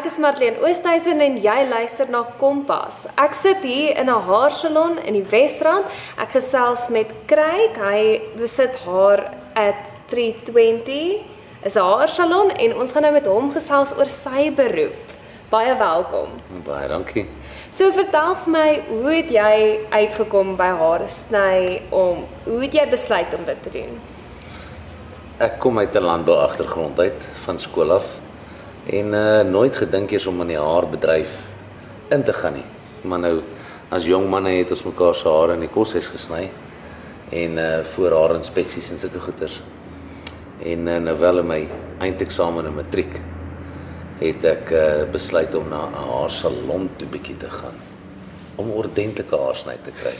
Ek is Marlene Oosthuizen en jy luister na Kompas. Ek sit hier in 'n haarsalon in die Wesrand. Ek gesels met Craig. Hy besit haar at 320. Is 'n haarsalon en ons gaan nou met hom gesels oor sy beroep. Baie welkom. Baie dankie. So vertel vir my, hoe het jy uitgekom by hare sny om hoe het jy besluit om dit te doen? Ek kom uit 'n landbou agtergrond uit van skool af en uh nooit gedink eers om in die haarbedryf in te gaan nie. Maar nou as jong manne het ons mekaar se hare in die koshuis gesny en uh voor haar inspeksies en sulke goeters. En uh, nou wel in my eindeksamen in matriek het ek uh, besluit om na 'n haarsalon toe bietjie te gaan om ordentlike haarsny te kry.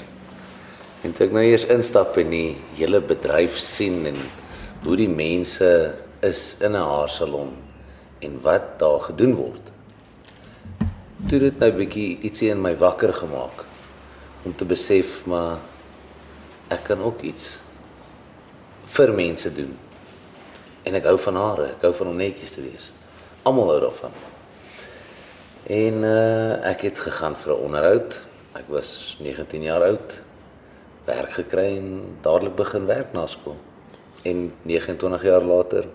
En toe ek nou eers instap in die hele bedryf sien en hoe die mense is in 'n haarsalon en wat daar gedoen word. Toe dit nou bietjie ietsie in my wakker gemaak om te besef maar ek kan ook iets vir mense doen. En ek hou van hare, ek hou van om netjies te wees. Almal hou daarvan. En uh ek het gegaan vir 'n onderhoud. Ek was 19 jaar oud. Werk gekry en dadelik begin werk na skool. En 29 jaar later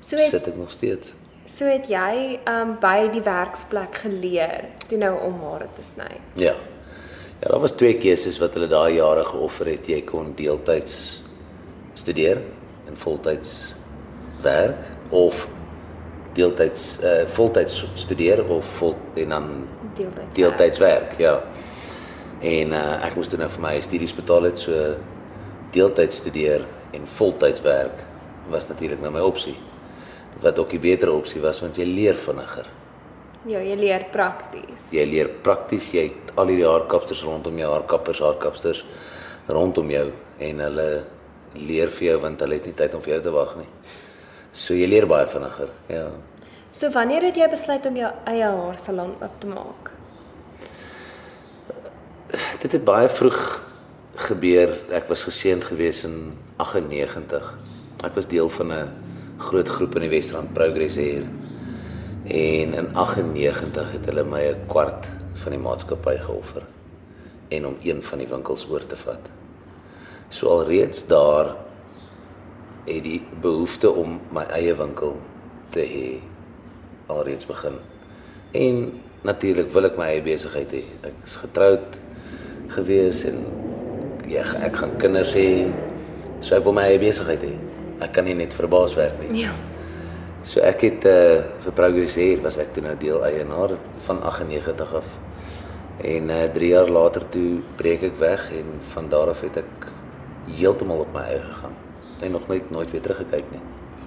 So het, sit ek nog steeds. So het jy um by die werksplek geleer toe nou om hare te sny. Ja. Ja, daar was twee keuses wat hulle daai jare geoffer het. Jy kon deeltyds studeer en voltyds werk of deeltyds uh voltyds studeer of vol en dan Deeltyds. deeltyds werk, ja. En uh ek moes toe nou vir my studies betaal het, so deeltyds studeer en voltyds werk was natuurlik nou my opsie. Wat ook die beter opsie was want jy leer vinniger. Ja, jy leer prakties. Jy leer prakties, jy het al hierdie haarkapsters rondom jou, haarkappers, haarkapsters rondom jou en hulle leer vir jou want hulle het nie tyd om vir jou te wag nie. So jy leer baie vinniger. Ja. So wanneer het jy besluit om jou eie haarsalon oop te maak? Dit het baie vroeg gebeur. Ek was geseënd geweest in 98. Ek was deel van 'n groot groep in die Wesrand Progress hier. En in 98 het hulle my 'n kwart van die maatskappy geoffer en om een van die winkels oor te vat. So alreeds daar het die behoefte om my eie winkel te hê alreeds begin. En natuurlik wil ek my eie besigheid hê. Ek is getroud gewees en ja, ek gaan kinders hê. So ek wil my eie besigheid hê. Ek kan nie net vir baas werk nie. Ja. So ek het uh vir Progresseer was ek toe nou deel eienaar van 98 af. En uh 3 jaar later toe breek ek weg en van daar af het ek heeltemal op my eie gegaan. En nog nooit nooit weer teruggekyk nie.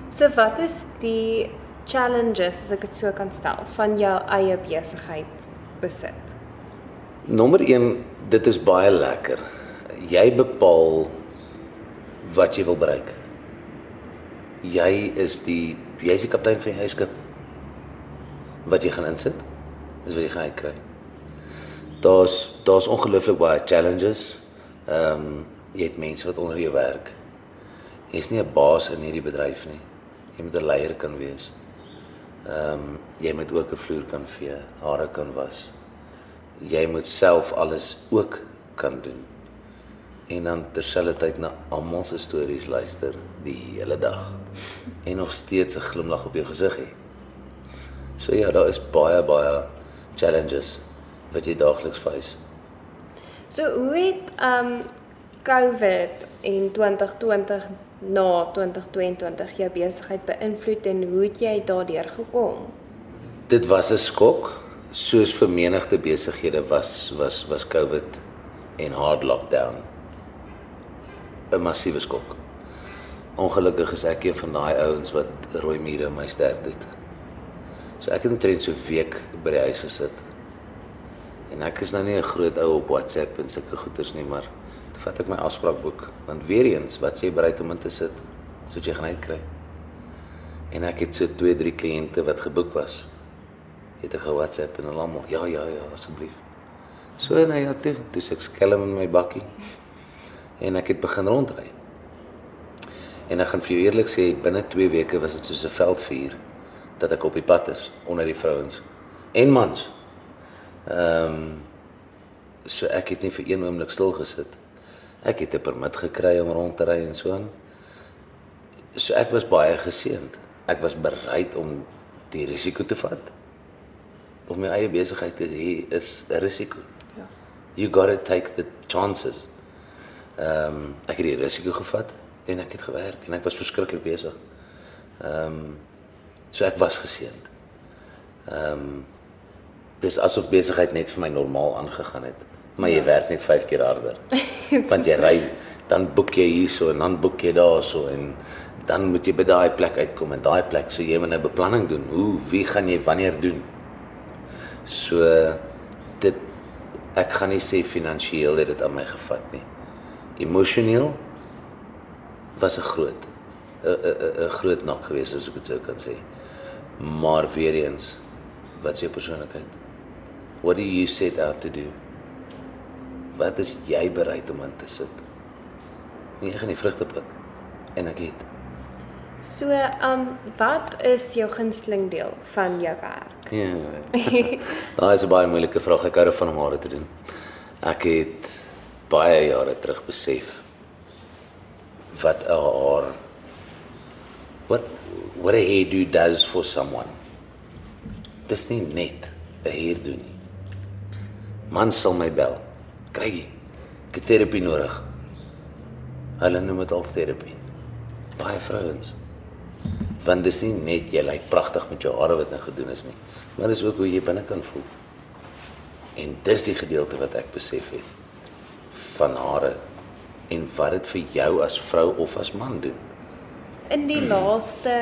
So wat is die challenges as ek dit so kan stel van jou eie besigheid besit? Nommer 1, dit is baie lekker. Jy bepaal wat jy wil bereik. Jy is die jy's die kaptein van jou eie skip. Wat jy gaan insit, is wat jy gaan uitkry. Daar's daar's ongelooflik baie challenges. Ehm um, jy het mense wat onder jou werk. Jy's nie 'n baas in hierdie bedryf nie. Jy moet 'n leier kan wees. Ehm um, jy moet ook 'n vloer kan vee, hare kan was. Jy moet self alles ook kan doen. En dan terselfdertyd na almal se stories luister die hele dag en nog steeds 'n glimlag op jou gesig hê. So ja, daar is baie baie challenges wat jy daagliks face. So hoe het um COVID en 2020 na 2022 jou besigheid beïnvloed en hoe het jy daardeur gekom? Dit was 'n skok, soos vir menigte besighede was was was COVID en hard lockdown 'n massiewe skok. Ongelukkig is ek een van daai ouens wat rooi mure in my stert het. So ek het omtrent so 'n week by die huis gesit. En ek is nou nie 'n groot ou op WhatsApp en sulke goeters nie, maar toe vat ek my afspraakboek, want weer eens, wat jy bereid om in te sit, wat jy gaan uitkry. En ek het so 2, 3 kliënte wat geboek was. Het ek ge-WhatsApp en hulle almal, ja, ja, ja, asseblief. So nou ja, toe, toe ek skelm in my bakkie en ek het begin rondry. En ek gaan vir jou eerlik sê binne 2 weke was dit soos 'n veldvuur dat ek op die pad is onder die vrouens en mans. Ehm um, so ek het nie vir een oomblik stil gesit. Ek het 'n permit gekry om rond te ry en so aan. So ek was baie geseënd. Ek was bereid om die risiko te vat. Om my eie besigheid te hê is 'n risiko. Ja. You got to take the chances. Ehm um, ek het die risiko gevat en ek het gewerk en ek was verskriklik besig. Ehm um, so ek was geseënd. Ehm um, dis asof besigheid net vir my normaal aangegaan het. Maar jy werk net 5 keer harder. Want jy ry dan boek jy hierso en dan boek jy daarso en dan moet jy by daai plek uitkom en daai plek so jy moet 'n beplanning doen. Hoe wie gaan jy wanneer doen? So dit ek gaan nie sê finansiëel het dit aan my gevat nie. Emosioneel was 'n groot 'n 'n 'n groot nok geweest as ek dit sou kan sê. Maar weer eens wat is jou persoonlikheid? What do you set out to do? Wat is jy bereid om in te sit? En jy gaan die vrugte pluk. En ek het. So, um wat is jou gunsteling deel van jou werk? Ja. Daai is 'n baie moeilike vraag. Ek hou daarvan om hare te doen. Ek het baie jare terug besef wat haar what what a hairdo does for someone. Dis nie net 'n hairdo nie. Man sal my bel. Kry ek het terapie nodig. Hulle noem dit al terapie. Baie vrouens. Want dis nie net jy lyk pragtig met jou hare wat nou gedoen is nie, maar dis ook hoe jy binne kan voel. En dis die gedeelte wat ek besef het van hare en wat dit vir jou as vrou of as man doen. In die laaste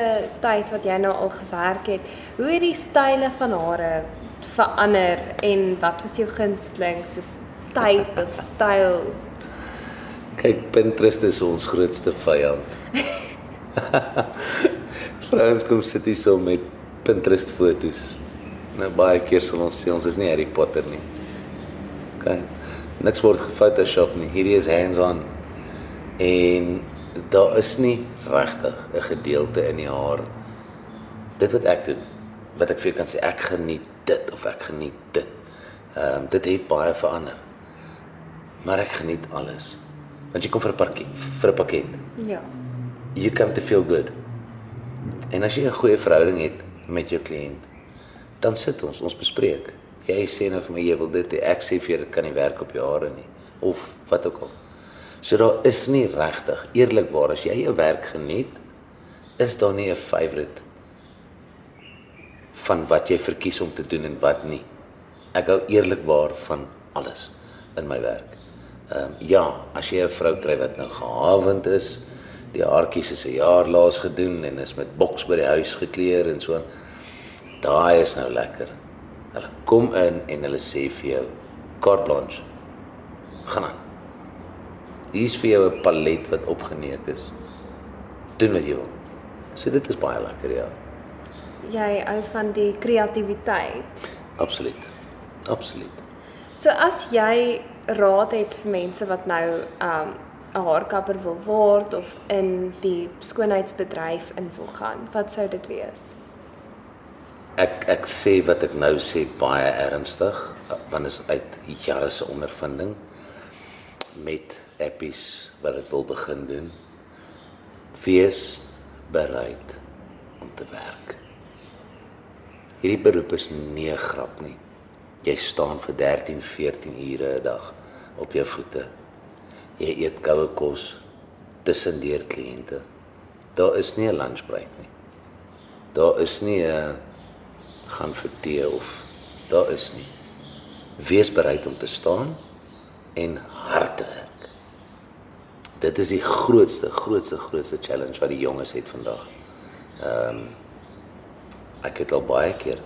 tyd wat jy nou al gewerk het, hoe het die style van hare verander en wat was jou gunsteling se tyd of styl? Kyk, Pinterest is ons grootste vyand. Vrouens kom sit hier so met Pinterest foto's. Nou baie keer sal ons sê ons is nie Harry Potter nie. OK. Niks word gefotoshop nie. Hierdie is hands-on. En daar is nie regtig 'n gedeelte in die haar dit wat ek doen wat ek vir kan sê ek geniet dit of ek geniet dit. Ehm um, dit het baie verander. Maar ek geniet alles. Want jy kom vir 'n pakket vir 'n pakket. Ja. You come to feel good. En as jy 'n goeie verhouding het met jou kliënt, dan sit ons, ons bespreek. Jy sê nou vir my jy wil dit, hê, ek sê vir jou dit kan nie werk op jou hare nie of wat ook al. So daar is nie regtig eerlikwaar as jy jou werk geniet, is daar nie 'n favourite van wat jy verkies om te doen en wat nie. Ek hou eerlikwaar van alles in my werk. Ehm um, ja, as jy 'n vrou kry wat nou gehavend is, die haartjies is 'n jaar laas gedoen en is met boks by die huis gekleer en so. Daai is nou lekker. Hulle kom in en hulle sê vir jou carte blanche. Gaan aan. Hier's vir jou 'n palet wat opgeneek is. Doen wat jy wil. So dit is baie lekker, ja. Jy hou van die kreatiwiteit. Absoluut. Absoluut. So as jy raad het vir mense wat nou um 'n haarkapper wil word of in die skoonheidsbedryf in wil gaan, wat sou dit wees? Ek ek sê wat ek nou sê baie ernstig, want is uit jare se ondervinding met appies wat dit wil begin doen. Wees bereid om te werk. Hierdie beroep is nie 'n grap nie. Jy staan vir 13, 14 ure 'n dag op jou voete. Jy eet koue kos tussen deur kliënte. Daar is nie 'n lunchbreak nie. Daar is nie 'n gaan vir tee of daar is nie. Wees bereid om te staan en hard te. Dit is die grootste, grootste, grootste challenge wat die jonges het vandag. Ehm um, ek het al baie keer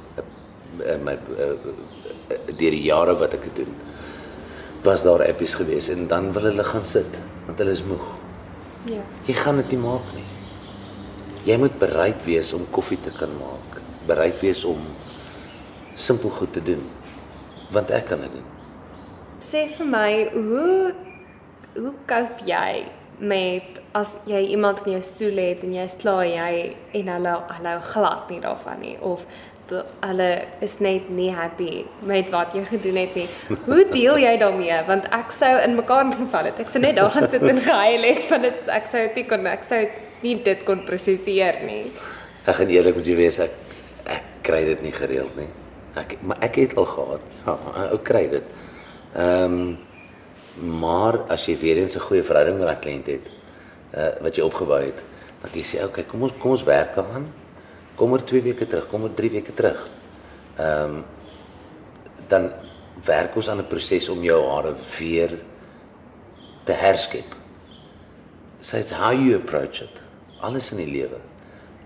in my deur die jare wat ek dit doen was daar appies gewees en dan wil hulle gaan sit want hulle is moeg. Ja. Jy gaan dit nie maak nie. Jy moet bereid wees om koffie te kan maak, bereid wees om simpel goed te doen want ek kan dit doen. Sê vir my, hoe hoe koop jy met as jy iemand in jou stoel het en jy sla jy en hulle hulle glad nie daarvan nie of to- hulle is net nie happy met wat jy gedoen het nie. Hoe deel jy daarmee? Want ek sou in mekaar geval het. Ek sou net daar gaan sit en gehuil het van dit ek sou dit kon ek sou nie dit kon prosesseer nie. Ek gaan eerlik met jou wees, ek ek kry dit nie gereeld nie. Ek maar ek het al gehad. Ja, ou kry dit. Ehm um, maar as jy weer eens 'n goeie verhouding met 'n kliënt het, uh wat jy opgebou het, dan jy sê, "Oké, okay, kom ons kom ons werk daaraan. Kom oor 2 weke terug, kom oor 3 weke terug." Ehm um, dan werk ons aan 'n proses om jou hare weer te herskep. So it's how you approach it. Alles in die lewe.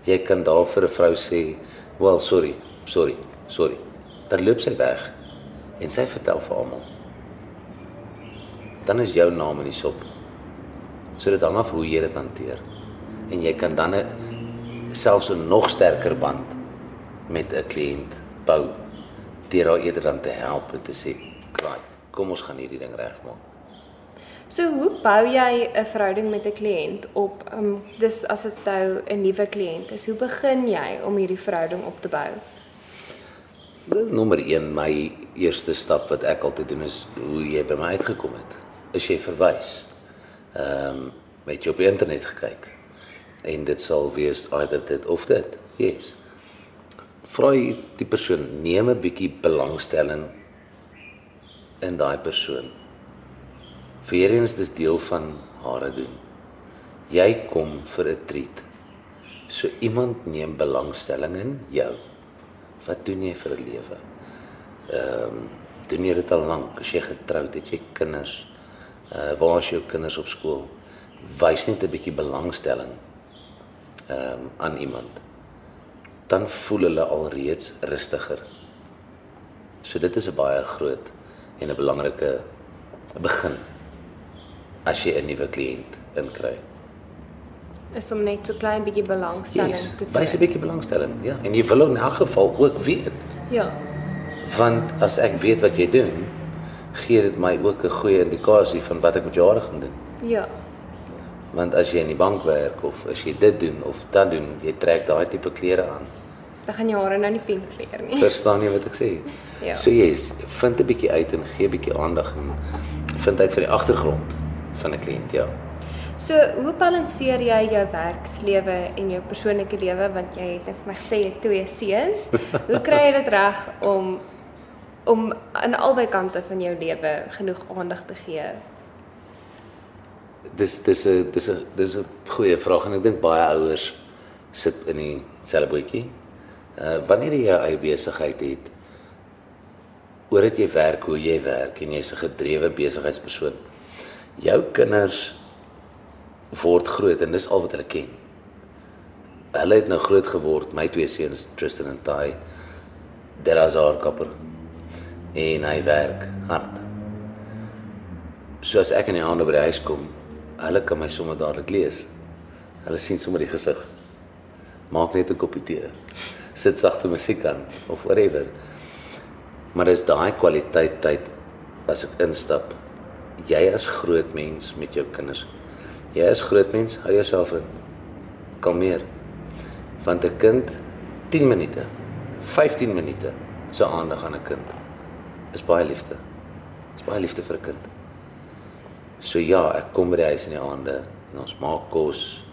Jy kan daar vir 'n vrou sê, "Well, sorry, sorry, sorry." Dan loop sy weg en sy vertel vir almal. Dan is jou naam in die sop. So dit hang af hoe jy dit hanteer. En jy kan dan 'n selfs 'n nog sterker band met 'n kliënt bou deur haar eerder dan te help en te sê, "Right, kom ons gaan hierdie ding regmaak." So hoe bou jy 'n verhouding met 'n kliënt op? Um, dis as dit nou 'n nuwe kliënt is, hoe begin jy om hierdie verhouding op te bou? Wel, Nommer 1, my eerste stap wat ek altyd doen is hoe jy by my uitgekom het. Is jy verwys? Ehm, um, het jy op die internet gekyk? En dit sal wees either dit of dit. Yes. Vra die persoon, neem 'n bietjie belangstelling in daai persoon. Weereens dis deel van hare doen. Jy kom vir 'n treat. So iemand neem belangstelling in jou. Wat doen jy vir 'n lewe? Ehm um, doen jy dit al lank? As jy getroud het, jy kinders. Uh waar is jou kinders op skool? Wys net 'n bietjie belangstelling ehm um, aan iemand. Dan voel hulle alreeds rustiger. So dit is 'n baie groot en 'n belangrike begin as jy 'n nuwe kliënt inkry. Is om net so klein bietjie belangstelling Yes, te wys 'n bietjie belangstelling, ja. En jy wil in elk geval ook weet, Ja. want as ek weet wat jy doen, gee dit my ook 'n goeie indikasie van wat ek met jou hare gaan doen. Ja. Want as jy in die bank werk of as jy dit doen of dat doen, jy trek daai tipe klere aan. Dan gaan jou hare nou nie pink kleur nie. Verstaan jy wat ek sê? Ja. So yes, vind 'n bietjie uit en gee 'n bietjie aandag en vind uit vir die agtergrond van 'n kliënt, ja. So, hoe balanseer jy jou werkslewe en jou persoonlike lewe want jy het net vir my gesê jy het twee seuns? Hoe kry jy dit reg om om aan albei kante van jou lewe genoeg aandag te gee? Dis dis 'n dis 'n dis 'n goeie vraag en ek dink baie ouers sit in dieselfde bootjie. Uh wanneer jy jou eie besigheid het, oor dit jy werk, hoe jy werk en jy's 'n gedrewe besigheidspersoon. Jou kinders word groot en dis al wat hulle ken. Hulle het nou groot geword, my twee seuns Tristan en Ty. Daar is haar kapper. En hy werk hard. So as ek in die aande by die huis kom, hulle kan my sommer dadelik lees. Hulle sien sommer die gesig. Maak net 'n koppie tee. Sit sagte musiek aan of whatever. Maar dis daai kwaliteit tyd as ek instap. Jy as groot mens met jou kinders. Jy as groot mens, hou jouself in. Kalmeer. Want 'n kind 10 minute, 15 minute se aandag aan 'n kind is baie liefde. Is baie liefde vir 'n kind. So ja, ek kom by die huis in die aande en ons maak kos,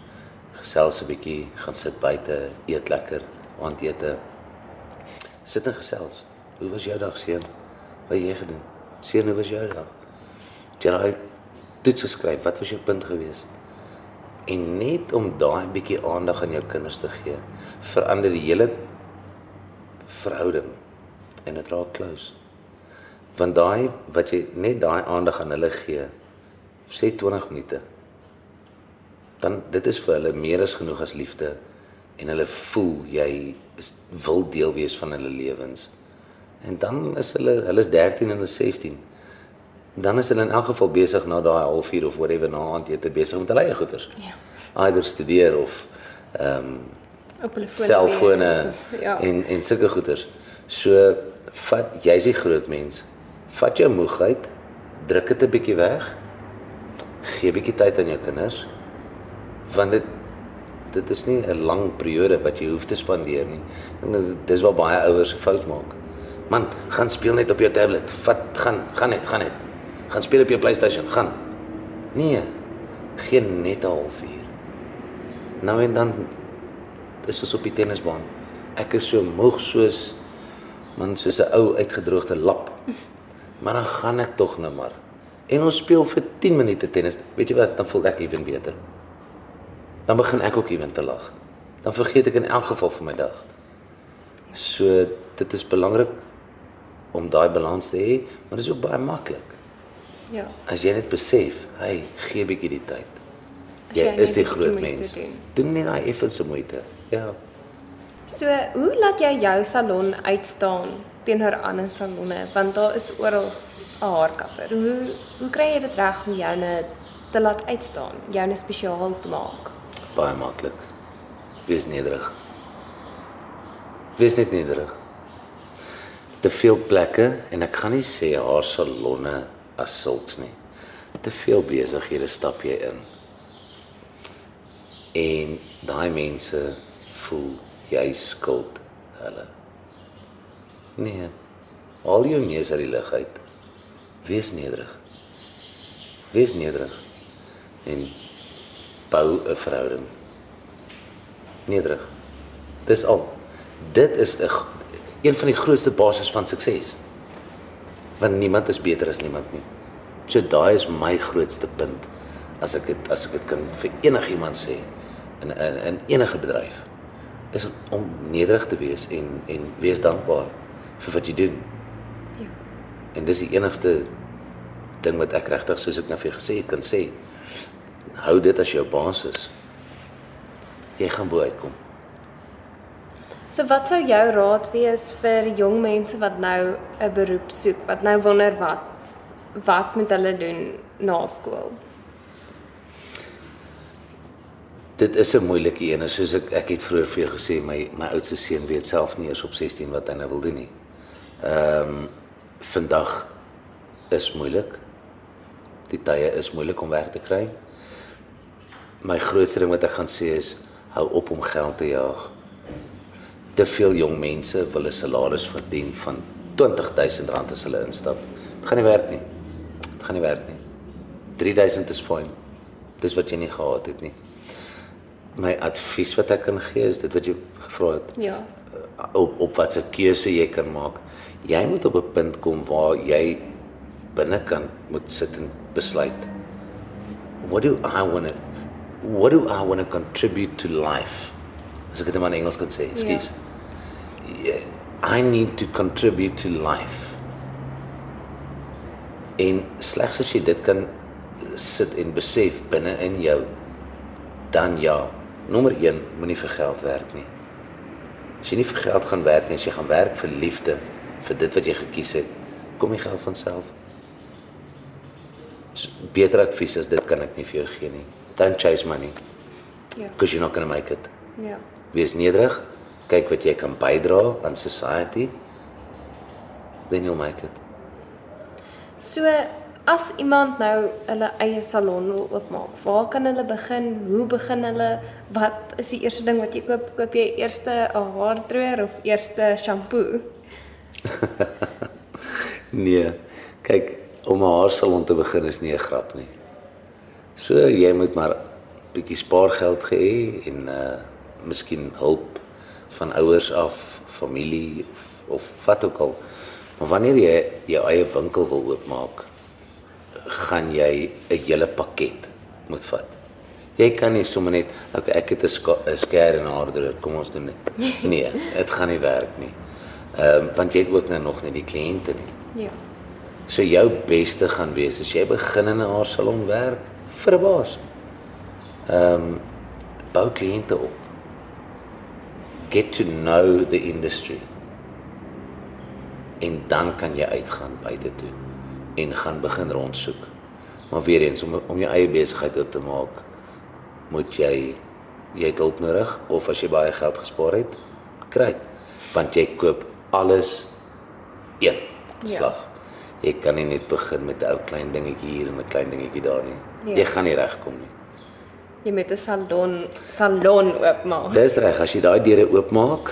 gesels 'n bietjie, gaan sit buite, eet lekker, aandete. Sit en gesels. Hoe was jou dag, seun? Wat jy gedoen? Seun, hoe was jou dag? Het Jy daai toets geskryf. Wat was jou punt gewees? En net om daai bietjie aandag aan jou kinders te gee, verander die hele verhouding en dit raak close. Want daai wat jy net daai aandag aan hulle gee, sê 20 minute. Dan dit is vir hulle meer as genoeg as liefde en hulle voel jy is wil deel wees van hulle lewens. En dan is hulle hulle is 13 en hulle is 16. Dan is hulle in elk geval besig na daai halfuur of whatever na aandete besig met hulle eie goeders. Ja. Either studeer of ehm um, Op hulle fone. selfone Ja. en en sulke goeders. So vat jy's die groot mens. Vat jou moegheid, druk dit 'n bietjie weg. gee 'n bietjie tyd aan jou kinders want dit dit is nie 'n lang periode wat jy hoef te spandeer nie. En dis waar baie ouers se fout maak. Man, gaan speel net op jou tablet. Vat gaan gaan net, gaan net. Gaan speel op jou PlayStation, gaan. Nee. Geen net 'n halfuur. Nou en dan is ons op die tennisbaan. Ek is so moeg soos man soos 'n ou uitgedroogde lap. Maar dan gaan ek tog nou maar. En ons speel vir 10 minute tennis. Weet jy wat, dan voel ek ewen beter. Dan begin ek ook ewen te lag. Dan vergeet ek in elk geval van my dag. So dit is belangrik om daai balans te hê, maar dit is ook baie maklik. Ja. As jy net besef, hey, gee 'n bietjie die tyd. Jy jy is die groot mens. doen. Doen net daai effense moeite. Ja. So, hoe laat jy jou salon uitstaan teenoor ander salonne? Want daar is oral 'n haarkapper. Hoe hoe kry jy dit reg om joune te laat uitstaan, joune spesiaal te maak? Baie maklik. Wees nederig. Wees net nederig. Te veel plekke en ek gaan nie sê haar salonne as sulks nie. Te veel besighede stap jy in. En daai mense voel jy skuld hulle. Nee. Al jou neus uit die lug uit. Wees nederig. Wees nederig. En bou 'n verhouding. Nederig. Dis al. Dit is 'n een van die grootste basis van sukses. Want niemand is beter as niemand nie. So daai is my grootste punt as ek dit as ek dit kan vir enigiemand sê in in in enige bedryf is om nederig te wees en en wees dankbaar vir wat jy doen. Ja. En dis die enigste ding wat ek regtig soos ek nou vir jou gesê het kan sê. Hou dit as jou basis. Jy gaan bo uitkom. So wat sou jou raad wees vir jong mense wat nou 'n beroep soek, wat nou wonder wat wat moet hulle doen na skool? Dit is 'n moeilike een, soos ek ek het vroeër vir jou gesê, my my oudste seun weet self nie eers op 16 wat hy nou wil doen nie. Ehm um, vandag is moeilik. Die tye is moeilik om werk te kry. My grootste ding wat ek gaan sê is hou op om geld te jaag. Te veel jong mense wil 'n salaris verdien van R20000 as hulle instap. Dit gaan nie werk nie. Dit gaan nie werk nie. 3000 is fyn. Dis wat jy nie gehad het nie. My advies wat ek kan gee is dit wat jy gevra het Ja. op op watse keuse jy kan maak. Jy moet op 'n punt kom waar jy binnekant moet sit en besluit. What do I want to what do I want to contribute to life? As ek dit in Engels kan sê, ekskuus. Yeah. I need to contribute to life. En slegs as jy dit kan sit en besef binne in jou, dan ja. Nommer 1, moenie vir geld werk nie. As jy nie vir geld gaan werk nie, as jy gaan werk vir liefde, vir dit wat jy gekies het, kom die geld van self. So, beter advies as dit kan ek nie vir jou gee nie. Don't chase money Ja. because you're not going to make it. Ja. Wees nederig, kyk wat jy kan bydra aan society. Then you'll make it. So as iemand nou hulle eie salon wil oopmaak, waar kan hulle begin? Hoe begin hulle? Wat is die eerste ding wat jy koop? Koop jy eers 'n haardroër of eers shampoo? Nee. Kyk, om 'n haarsalon te begin is nie 'n grap nie. So jy moet maar bietjie spaargeld hê en uh miskien hulp van ouers af, familie of of wat ook al. Maar wanneer jy jou eie winkel wil oopmaak, gaan jy 'n hele pakket moet vat. Jy kan nie sommer net, okay, ek het 'n ska- 'n skêr en 'n haardroër, kom ons doen dit. Nee, dit gaan nie werk nie. Ehm um, want jy het ook nou nog nie die kliënte nie. Ja. So jou beste gaan wees as jy begin in 'n haarsalon werk vir 'n baas. Ehm um, bou kliënte op. Get to know the industry. En dan kan jy uitgaan buite toe en gaan begin rondsoek. Maar weer eens om om jou eie besigheid op te maak, moet jy jy het hulp nodig of as jy baie geld gespaar het, kry dit. Want jy koop alles een Ja. slag. Jy kan nie net begin met 'n ou klein dingetjie hier en 'n klein dingetjie daar nie. Ja. Jy gaan nie regkom nie. Jy moet 'n salon salon oopmaak. Dis reg, as jy daai deure oopmaak,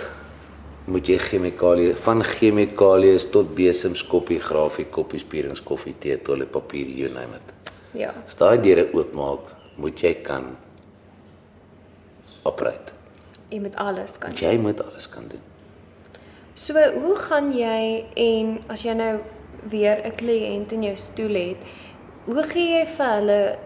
moet jy chemikalieë van chemikalieë tot besems, koppie, grafie, koppie, spierings, koffie, tee, toiletpapier, you name it. Ja. As daai deure oopmaak, moet jy kan operate. Jy moet alles kan. Jy moet alles kan doen. So, hoe gaan jy en as jy nou weer 'n kliënt in jou stoel het, hoe gee jy vir hulle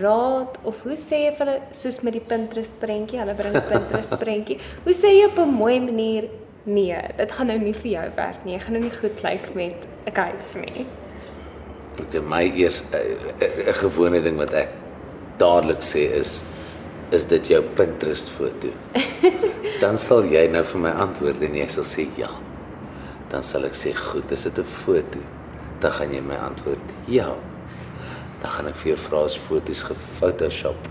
raad of hoe sê jy vir hulle soos met die Pinterest prentjie, hulle bring 'n Pinterest prentjie. Hoe sê jy op 'n mooi manier nee, dit gaan nou nie vir jou werk nie. Jy gaan nou nie goed lyk met 'n kuif nie. Ek my eers 'n 'n gewone ding wat ek dadelik sê is is dit jou Pinterest foto? Dan sal jy nou vir my antwoord en jy sal sê ja. Dan sal ek sê goed, is dit 'n foto? Dan gaan jy my antwoord ja. Dan gaan ek vir jou vra as foto's gefotoshop.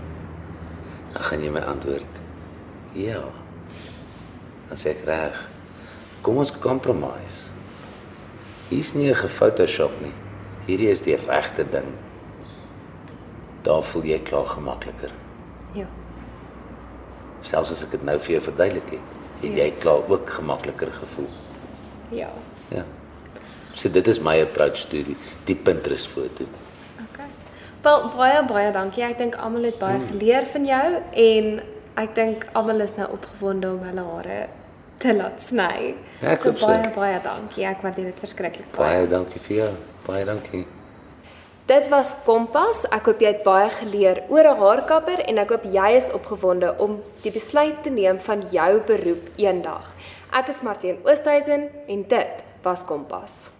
Dan gaan jy my antwoord ja. Dan sê ek reg. Kom ons compromise. Hier's nie 'n gefotoshop nie. Hierdie is die regte ding. Daar voel jy klaar gemakliker. Ja. Selfs as ek dit nou vir jou verduidelik het, het Ja. jy klaar ook gemakliker gevoel. Ja. Ja. So dit is my approach to die, die Pinterest foto. Okay. Wel baie baie dankie. Ek dink almal het baie geleer van jou en ek dink almal is nou opgewonde om hulle hare te laat sny. Ja, so hoop so. baie baie dankie. Ek waardeer dit verskriklik baie. Baie dankie vir jou. Baie dankie. Dit was Kompas. Ek hoop jy het baie geleer oor 'n haarkapper en ek hoop jy is opgewonde om die besluit te neem van jou beroep eendag. Ek is Martien Oosthuizen en dit was Kompas.